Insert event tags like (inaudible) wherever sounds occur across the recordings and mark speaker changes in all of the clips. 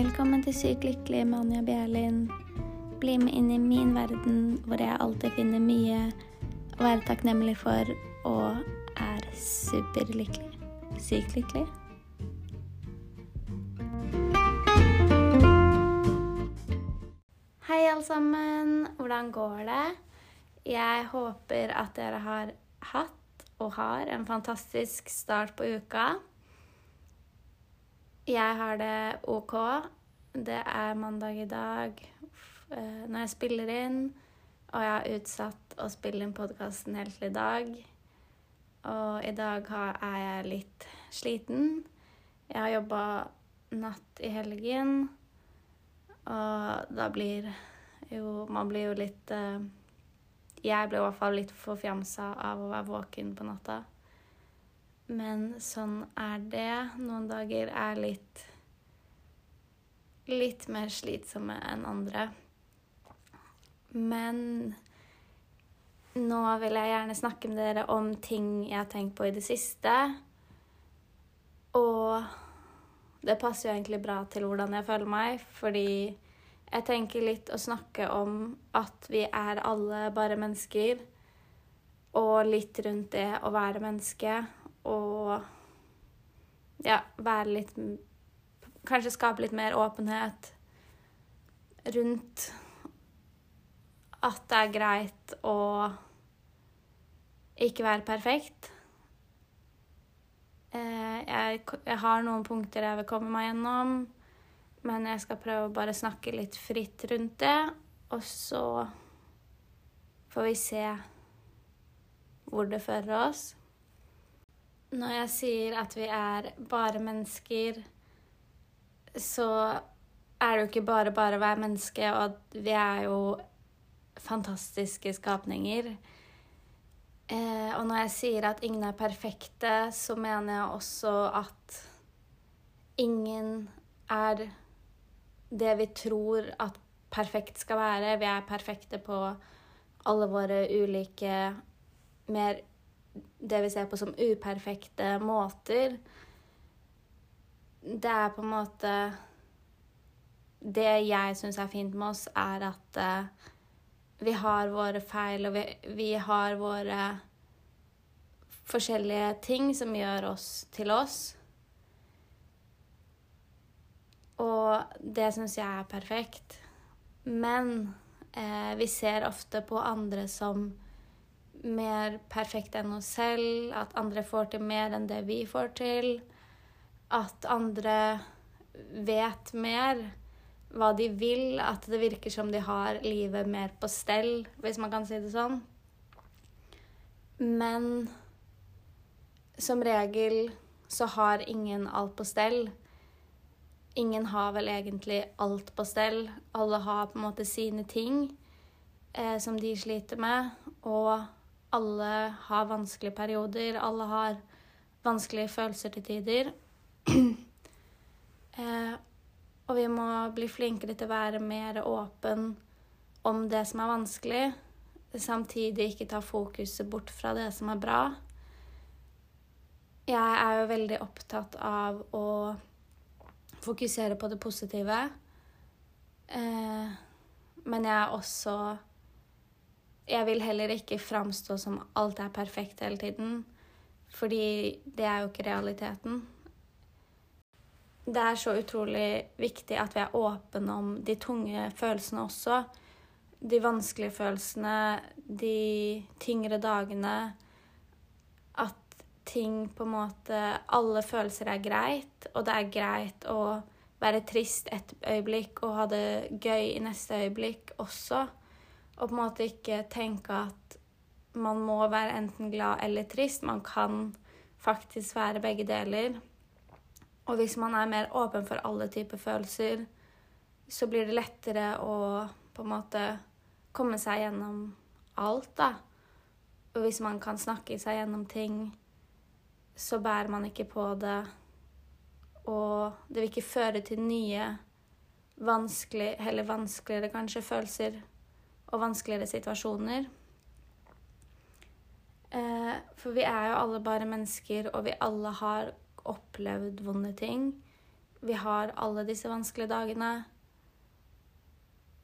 Speaker 1: Velkommen til Sykt lykkelig med Anja Bjerlin. Bli med inn i min verden hvor jeg alltid finner mye å være takknemlig for og er superlykkelig. Sykt lykkelig. Hei, alle sammen. Hvordan går det? Jeg håper at dere har hatt og har en fantastisk start på uka. Jeg har det OK. Det er mandag i dag eh, når jeg spiller inn, og jeg har utsatt å spille inn podkasten helt til i dag. Og i dag er jeg litt sliten. Jeg har jobba natt i helgen, og da blir jo Man blir jo litt eh, Jeg ble i hvert fall litt forfjamsa av å være våken på natta. Men sånn er det. Noen dager er litt litt mer slitsomme enn andre. Men nå vil jeg gjerne snakke med dere om ting jeg har tenkt på i det siste. Og det passer jo egentlig bra til hvordan jeg føler meg, fordi jeg tenker litt å snakke om at vi er alle bare mennesker, og litt rundt det å være menneske og ja, være litt Kanskje skape litt mer åpenhet rundt at det er greit å ikke være perfekt. Eh, jeg, jeg, har noen punkter jeg vil komme meg gjennom, men jeg skal prøve å bare snakke litt fritt rundt det. Og så får vi se hvor det fører oss. Når jeg sier at vi er bare mennesker, så er det jo ikke bare bare å være menneske, og vi er jo fantastiske skapninger. Eh, og når jeg sier at ingen er perfekte, så mener jeg også at ingen er det vi tror at perfekt skal være. Vi er perfekte på alle våre ulike mer det vi ser på som uperfekte måter, det er på en måte Det jeg syns er fint med oss, er at uh, vi har våre feil, og vi, vi, har våre forskjellige ting som gjør oss til oss. Og det syns jeg er perfekt. Men eh, vi ser ofte på andre som mer perfekt enn oss selv, at andre får til mer enn det vi får til, at andre vet mer hva de vil, at det virker som de har livet mer på stell, hvis man kan si det sånn. Men som regel så har ingen alt på stell. Ingen har vel egentlig alt på stell. Alle har på en måte sine ting eh, som de sliter med. Og alle har vanskelige perioder, alle har vanskelige følelser til tider. (clears throat) eh, og vi må bli flinkere til å være mer åpen om det som er vanskelig, samtidig ikke ta fokuset bort fra det som er bra. Jeg er jo veldig opptatt av å fokusere på det positive. Eh, men jeg er også jeg vil heller ikke framstå som alt er perfekt hele tiden, fordi det er jo ikke realiteten. Det er så utrolig viktig at vi er åpne om de tunge følelsene også. De vanskelige følelsene, de tyngre dagene. At ting på en måte Alle følelser er greit, og det er greit å være trist et øyeblikk og ha det gøy i neste øyeblikk også. Og på en måte ikke tenke at man må være enten glad eller trist. Man kan faktisk være begge deler. Og hvis man er mer åpen for alle typer følelser, så blir det lettere å på en måte komme seg gjennom alt, da. Og hvis man kan snakke seg gjennom ting, så bærer man ikke på det. Og det vil ikke føre til nye, vanskelig, heller vanskeligere kanskje, følelser og vanskeligere situasjoner. Eh, for vi er jo alle bare mennesker, og vi alle har opplevd vonde ting. Vi har alle disse vanskelige dagene.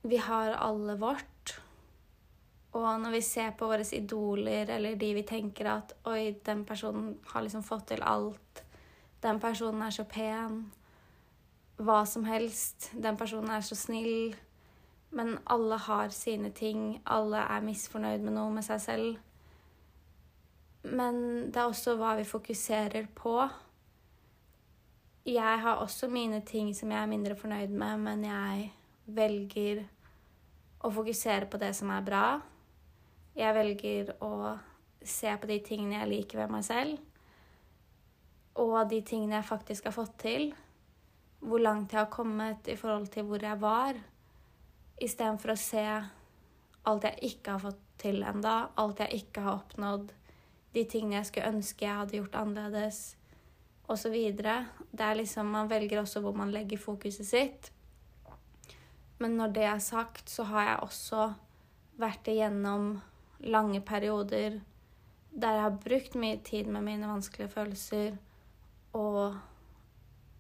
Speaker 1: Vi har alle vårt. Og når vi ser på våre idoler, eller de vi tenker at Oi, den personen har liksom fått til alt. Den personen er så pen. Hva som helst. Den personen er så snill. Men alle har sine ting. Alle er misfornøyd med noe med seg selv. Men det er også hva vi fokuserer på. Jeg har også mine ting som jeg er mindre fornøyd med, men jeg velger å fokusere på det som er bra. Jeg velger å se på de tingene jeg liker ved meg selv, og de tingene jeg faktisk har fått til. Hvor langt jeg har kommet i forhold til hvor jeg var, istedenfor å se alt jeg ikke har fått til enda, alt jeg ikke har oppnådd, de tingene jeg skulle ønske jeg hadde gjort annerledes, osv. Det er liksom Man velger også hvor man legger fokuset sitt. Men når det er sagt, så har jeg også vært igjennom lange perioder der jeg har brukt mye tid med mine vanskelige følelser og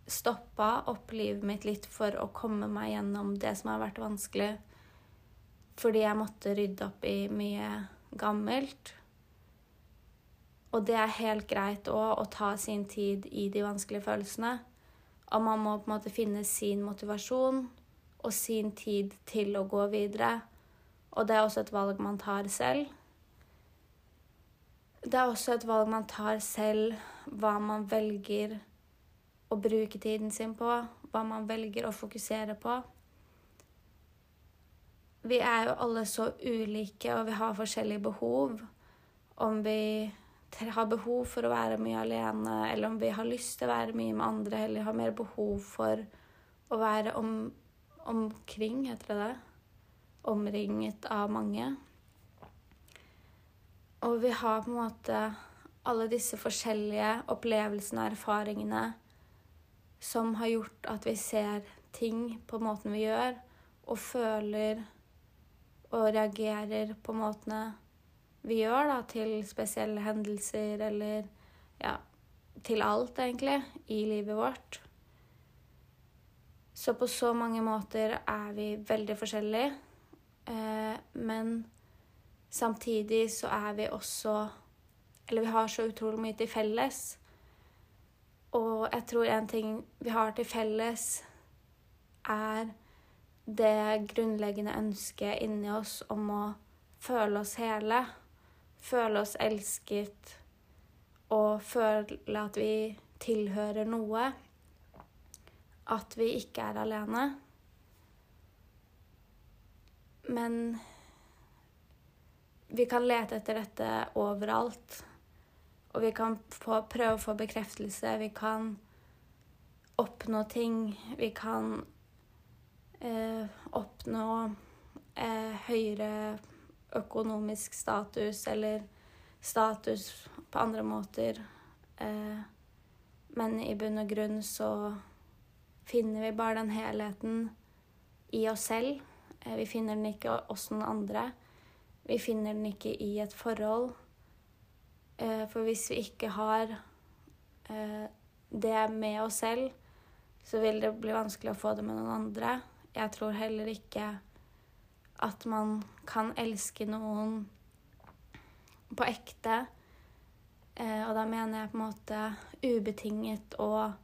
Speaker 1: stoppa opp livet mitt litt for å komme meg gjennom det som har vært vanskelig. Fordi jeg måtte rydde opp i mye gammelt. Og det er helt greit òg å ta sin tid i de vanskelige følelsene. Og man må på en måte finne sin motivasjon og sin tid til å gå videre. Og det er også et valg man tar selv. Det er også et valg man tar selv, hva man velger å bruke tiden sin på, hva man velger å fokusere på. Vi er jo alle så ulike, og vi har forskjellige behov. Om vi har behov for å være mye alene, eller om vi har lyst til å være mye med andre, eller har mer behov for å være om, omkring, heter det det? Omringet av mange. Og vi har på en måte alle disse forskjellige opplevelsene og erfaringene som har gjort at vi ser ting på måten vi gjør, og føler og reagerer på måtene vi gjør da, til spesielle hendelser eller ja, til alt, egentlig, i livet vårt. Så på så mange måter er vi veldig forskjellige. Eh, men samtidig så er vi også Eller vi har så utrolig mye til felles. Og jeg tror en ting vi har til felles, er det grunnleggende ønsket inni oss om å føle oss hele. Føle oss elsket og føle at vi tilhører noe. At vi ikke er alene. Men vi kan lete etter dette overalt. Og vi kan få, prøve å få bekreftelse. Vi kan oppnå ting. Vi kan eh, oppnå eh, høyere økonomisk status eller status på andre måter. Eh, men i bunn og grunn så finner vi bare den helheten i oss selv. Eh, vi finner den ikke hos noen andre. Vi finner den ikke i et forhold. Eh, for hvis vi ikke har eh, det med oss selv, så vil det bli vanskelig å få det med noen andre. Jeg tror heller ikke at man kan elske noen på ekte. Og da mener jeg på en måte ubetinget og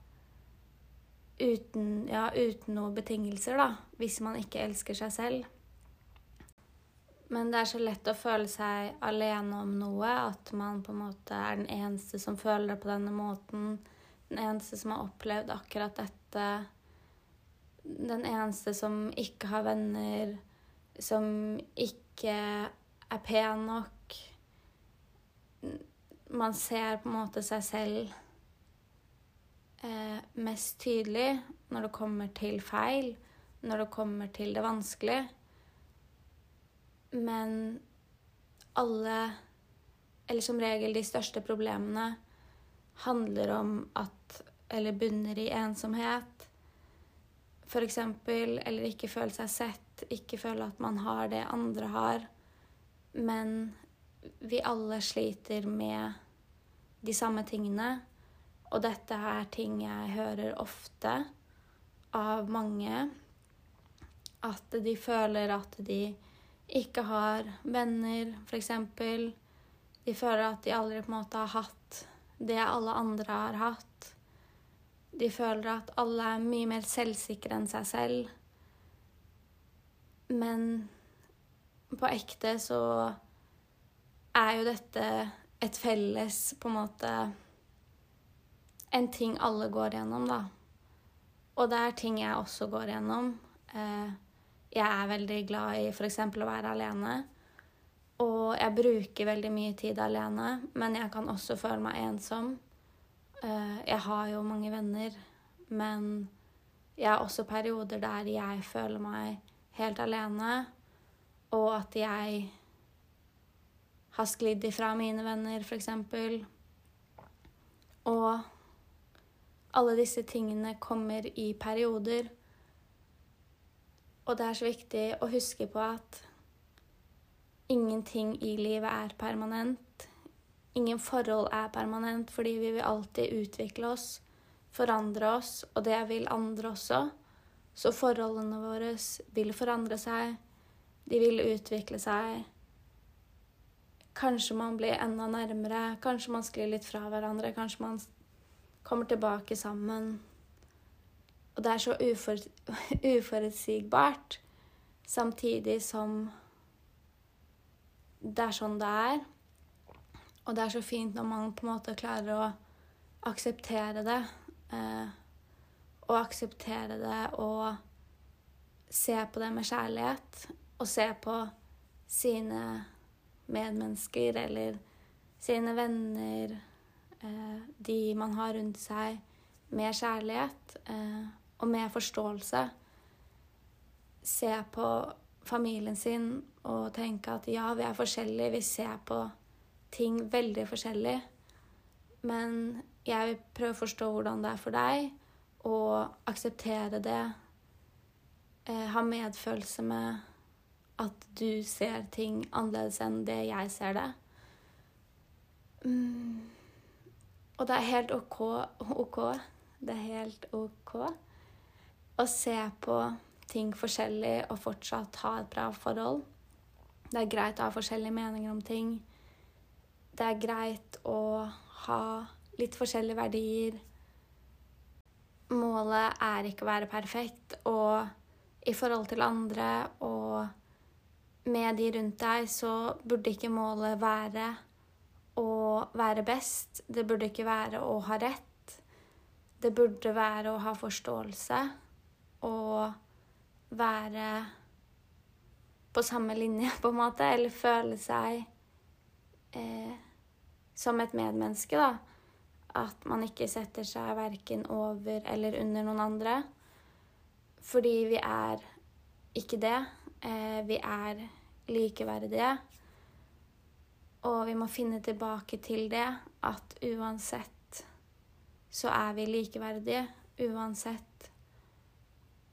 Speaker 1: uten, ja, uten noen betingelser, da, hvis man ikke elsker seg selv. Men det er så lett å føle seg alene om noe, at man på en måte er den eneste som føler det på denne måten. Den eneste som har opplevd akkurat dette. Den eneste som ikke har venner, som ikke er pen nok. Man ser på en måte seg selv eh, mest tydelig når det kommer til feil, når det kommer til det vanskelige. Men alle, eller som regel de største problemene, handler om at Eller bunner i ensomhet. Eksempel. Eller ikke føle seg sett. Ikke føle at man har det andre har. Men vi alle sliter med de samme tingene. Og dette er ting jeg hører ofte av mange at de føler at de ikke har venner, f.eks. De føler at de aldri på en måte har hatt det alle andre har hatt. De føler at alle er mye mer selvsikre enn seg selv. Men på ekte så er jo dette et felles på en måte En ting alle går gjennom, da. Og det er ting jeg også går gjennom. Eh, jeg er veldig glad i f.eks. å være alene. Og jeg bruker veldig mye tid alene, men jeg kan også føle meg ensom. Eh, jeg har jo mange venner, men jeg har også perioder der jeg føler meg helt alene, og at jeg har sklidd ifra mine venner, f.eks. Og alle disse tingene kommer i perioder. Og det er så viktig å huske på at ingenting i livet er permanent. Ingen forhold er permanent, fordi vi vil alltid utvikle oss, forandre oss, og det vil andre også. Så forholdene våre vil forandre seg, de vil utvikle seg. Kanskje man blir enda nærmere, kanskje man sklir litt fra hverandre, kanskje man kommer tilbake sammen. Og det er så ufor, (laughs) uforutsigbart, samtidig som det er sånn det er. Og det er så fint når man på en måte klarer å akseptere det. Eh, og akseptere det og se på det med kjærlighet. Og se på sine medmennesker eller sine venner, eh, de man har rundt seg, med kjærlighet eh, og med forståelse. Se på familien sin og tenke at ja, vi er forskjellige, vi ser på ting veldig forskjellig. Men jeg vil prøve å forstå hvordan det er for deg, og akseptere det. Eh, ha medfølelse med at du ser ting annerledes enn det jeg ser det. Mm. Og det er helt OK, OK. Det er helt OK å se på ting forskjellig og fortsatt ha et bra forhold. Det er greit å ha forskjellige meninger om ting. Det er greit å ha litt forskjellige verdier. Målet er ikke å være perfekt, og i forhold til andre og med de rundt deg, så burde ikke målet være å være best. Det burde ikke være å ha rett. Det burde være å ha forståelse og være på samme linje, på en måte, eller føle seg eh, som et medmenneske, da. At man ikke setter seg verken over eller under noen andre. Fordi vi er ikke det. Eh, vi er likeverdige. Og vi må finne tilbake til det, at uansett så er vi likeverdige. Uansett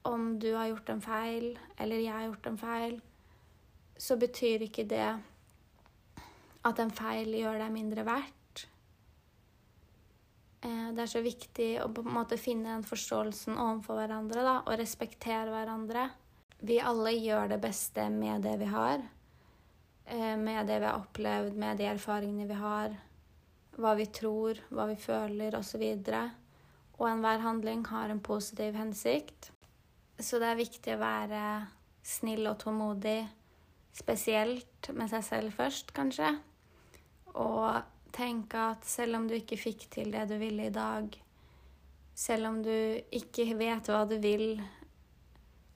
Speaker 1: om du har gjort en feil, eller jeg har gjort en feil, så betyr ikke det at en feil gjør deg mindre verdt. Eh, det er så viktig å på en måte finne den forståelsen overfor hverandre da, og respektere hverandre. Vi alle gjør det beste med det vi har. Eh, med det vi har opplevd, med de erfaringene vi har. Hva vi tror, hva vi føler, osv. Og enhver handling har en positiv hensikt. Så det er viktig å være snill og tålmodig, spesielt med seg selv først, kanskje. Og tenke at selv om du ikke fikk til det du ville i dag, selv om du ikke vet hva du vil,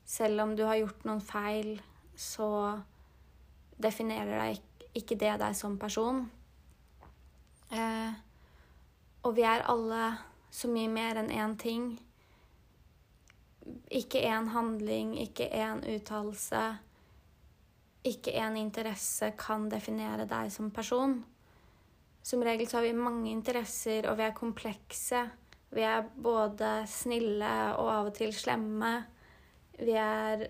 Speaker 1: selv om du har gjort noen feil, så definerer deg ikke det deg som person. Eh, og vi er alle så mye mer enn én ting. Ikke én handling, ikke én uttalelse, ikke én interesse kan definere deg som person. Som regel så har vi mange interesser, og vi er komplekse. Vi er både snille og av og til slemme. Vi er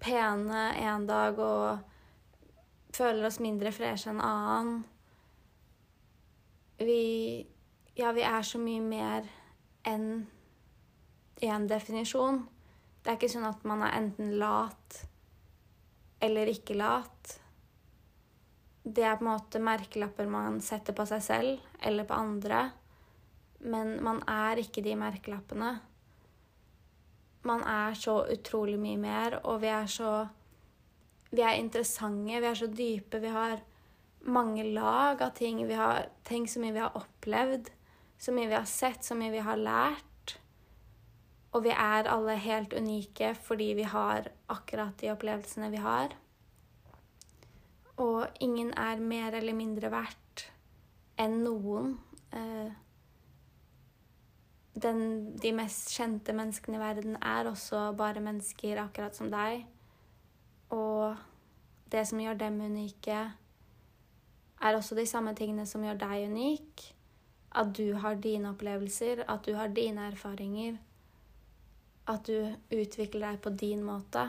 Speaker 1: pene en dag og føler oss mindre freshe enn annen. Vi Ja, vi er så mye mer enn en definisjon. Det er ikke sånn at man er enten lat eller ikke lat. Det er på en måte merkelapper man setter på seg selv eller på andre. Men man er ikke de merkelappene. Man er så utrolig mye mer, og vi er så Vi er interessante, vi er så dype, vi har mange lag av ting. Vi har tenkt så mye vi har opplevd, så mye vi har sett, så mye vi har lært. Og vi er alle helt unike fordi vi har akkurat de opplevelsene vi har. Og ingen er mer eller mindre verdt enn noen. Eh, den, de mest kjente menneskene i verden er også bare mennesker akkurat som deg. Og det som gjør dem unike, er også de samme tingene som gjør deg unik. At du har dine opplevelser, at du har dine erfaringer. At du utvikler deg på din måte.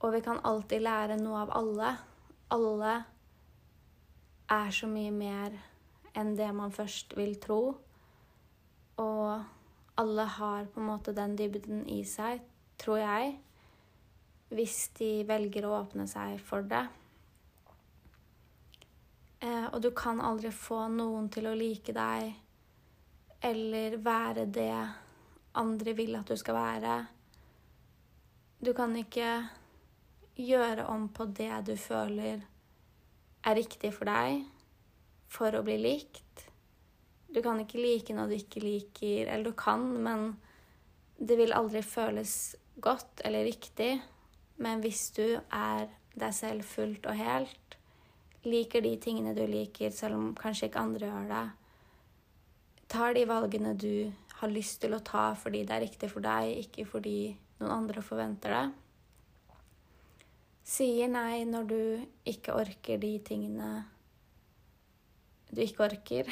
Speaker 1: Og vi kan alltid lære noe av alle. Alle er så mye mer enn det man først vil tro. Og alle har på en måte den dybden i seg, tror jeg, hvis de velger å åpne seg for det. Eh, og du kan aldri få noen til å like deg eller være det andre vil at du skal være. Du kan ikke gjøre om på det du føler er riktig for deg for å bli likt. Du kan ikke like noe du ikke liker, eller du kan, men det vil aldri føles godt eller riktig. Men hvis du er deg selv fullt og helt, liker de tingene du liker, selv om kanskje ikke andre gjør det, tar de valgene du har lyst til å ta fordi det er riktig for deg, ikke fordi noen andre forventer det, sier nei når du ikke orker de tingene du ikke orker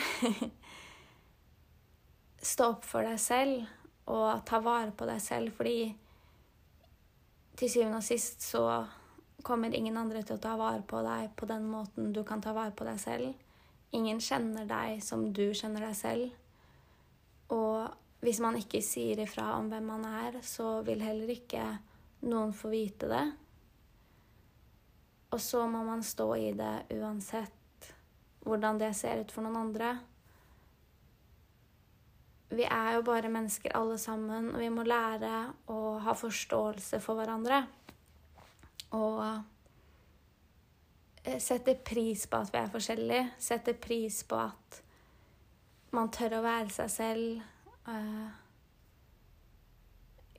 Speaker 1: (laughs) stå opp for deg selv og ta vare på deg selv, fordi til syvende og sist så kommer ingen andre til å ta vare på deg på den måten du kan ta vare på deg selv. Ingen kjenner deg som du kjenner deg selv. Hvis man ikke sier ifra om hvem man er, så vil heller ikke noen få vite det. Og så må man stå i det uansett hvordan det ser ut for noen andre vi er jo bare mennesker alle sammen, og vi må lære å ha forståelse for hverandre. Og eh, sette pris på at vi er forskjellige. Sette pris på at man tør å være seg selv. Eh,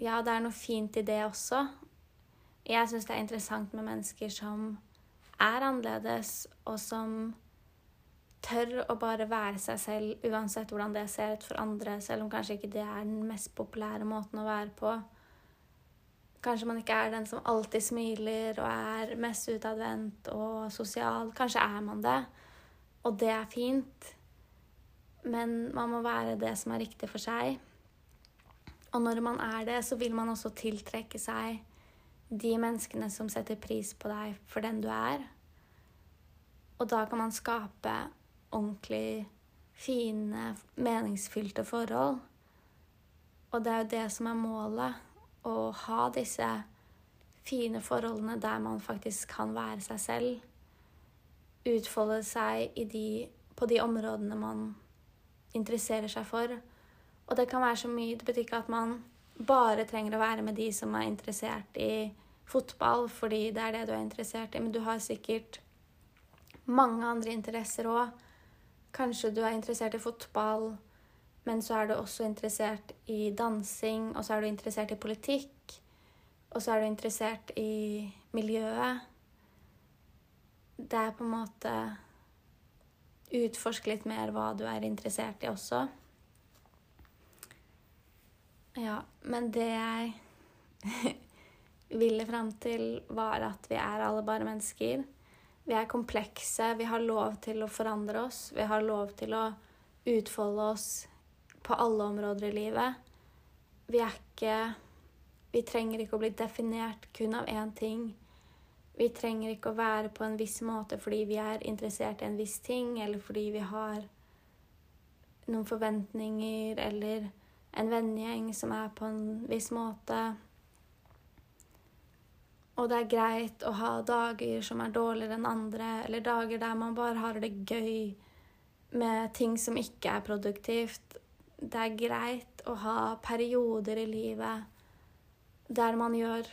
Speaker 1: ja, det er noe fint i det også. Jeg syns det er interessant med mennesker som er annerledes, og som tør å bare være seg selv uansett hvordan det ser ut for andre, selv om kanskje ikke det er den mest populære måten å være på. Kanskje man ikke er den som alltid smiler og er mest utadvendt og sosial. Kanskje er man det, og det er fint. Men man må være det som er riktig for seg. Og når man er det, så vil man også tiltrekke seg de menneskene som setter pris på deg for den du er. Og da kan man skape ordentlig fine, meningsfylte forhold. Og det er jo det som er målet. Å ha disse fine forholdene der man faktisk kan være seg selv. Utfolde seg de, på de områdene man interesserer seg for. Og det kan være så mye. Det betyr ikke at man bare trenger å være med de som er interessert i fotball, fordi det er det du er interessert i. Men du har sikkert mange andre interesser òg Kanskje du er interessert i fotball, men så er du også interessert i dansing, og så er du interessert i politikk, og så er du interessert i miljøet. Det er på en måte Utforsk litt mer hva du er interessert i også. Ja, men det jeg (laughs) ville fram til, var at vi er alle bare mennesker. Vi er komplekse. Vi har lov til å forandre oss. Vi har lov til å utfolde oss på alle områder i livet. Vi er ikke Vi trenger ikke å bli definert kun av én ting. Vi trenger ikke å være på en viss måte fordi vi er interessert i en viss ting, eller fordi vi har noen forventninger, eller en vennegjeng som er på en viss måte. Og det er greit å ha dager som er dårligere enn andre, eller dager der man bare har det gøy med ting som ikke er produktivt. Det er greit å ha perioder i livet der man gjør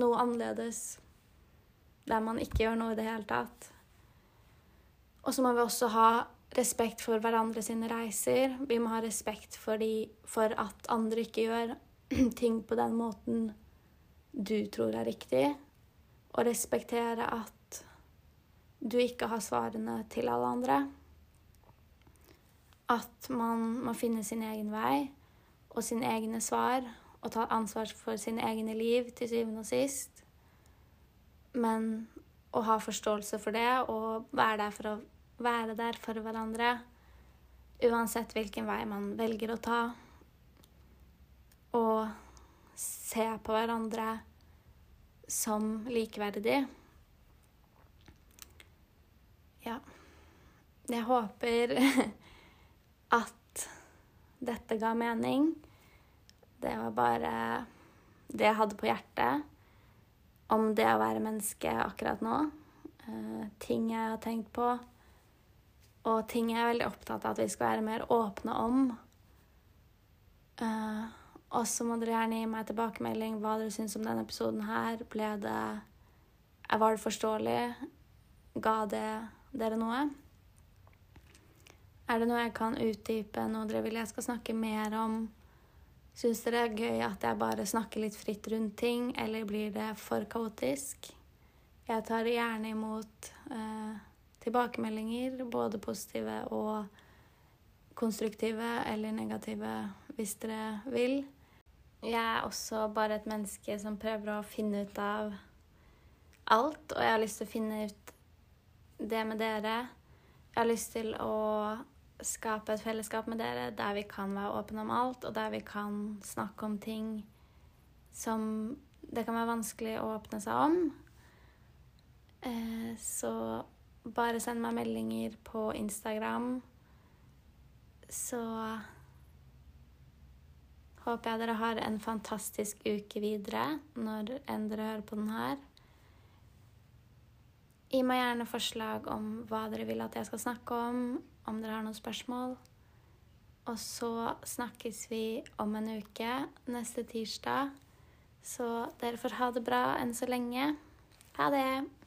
Speaker 1: noe annerledes. Der man ikke gjør noe i det hele tatt. Og så må vi også ha respekt for hverandre sine reiser. Vi må ha respekt for, de, for at andre ikke gjør (clears throat) ting på den måten du tror er riktig. Og respektere at du ikke har svarene til alle andre. At man må finne sin egen vei og sine egne svar og ta ansvar for sine egne liv til syvende og sist. Men å ha forståelse for det og være der for å være der for hverandre uansett hvilken vei man velger å ta. Og se på hverandre som likeverdig. Ja. Jeg håper (laughs) at dette ga mening. Det var bare det jeg hadde på hjertet om det å være menneske akkurat nå. Uh, ting jeg har tenkt på, og ting jeg er veldig opptatt av at vi skal være mer åpne om. Uh, og så må dere gjerne gi meg tilbakemelding hva dere syns om denne episoden her. Ble det Var det forståelig? Ga det dere noe? Er det noe jeg kan utdype, noe dere vil jeg skal snakke mer om? Syns dere det er gøy at jeg bare snakker litt fritt rundt ting, eller blir det for kaotisk? Jeg tar gjerne imot eh, tilbakemeldinger, både positive og konstruktive eller negative, hvis dere vil. Jeg er også bare et menneske som prøver å finne ut av alt, og jeg har lyst til å finne ut det med dere. Jeg har lyst til å skape et fellesskap med dere der vi kan være åpne om alt, og der vi kan snakke om ting som det kan være vanskelig å åpne seg om. Eh, så bare send meg meldinger på Instagram. Så håper jeg dere har en fantastisk uke videre når enn dere hører på den her. Gi meg gjerne forslag om hva dere vil at jeg skal snakke om, om dere har noen spørsmål. Og så snakkes vi om en uke neste tirsdag. Så dere får ha det bra enn så lenge. Ha det!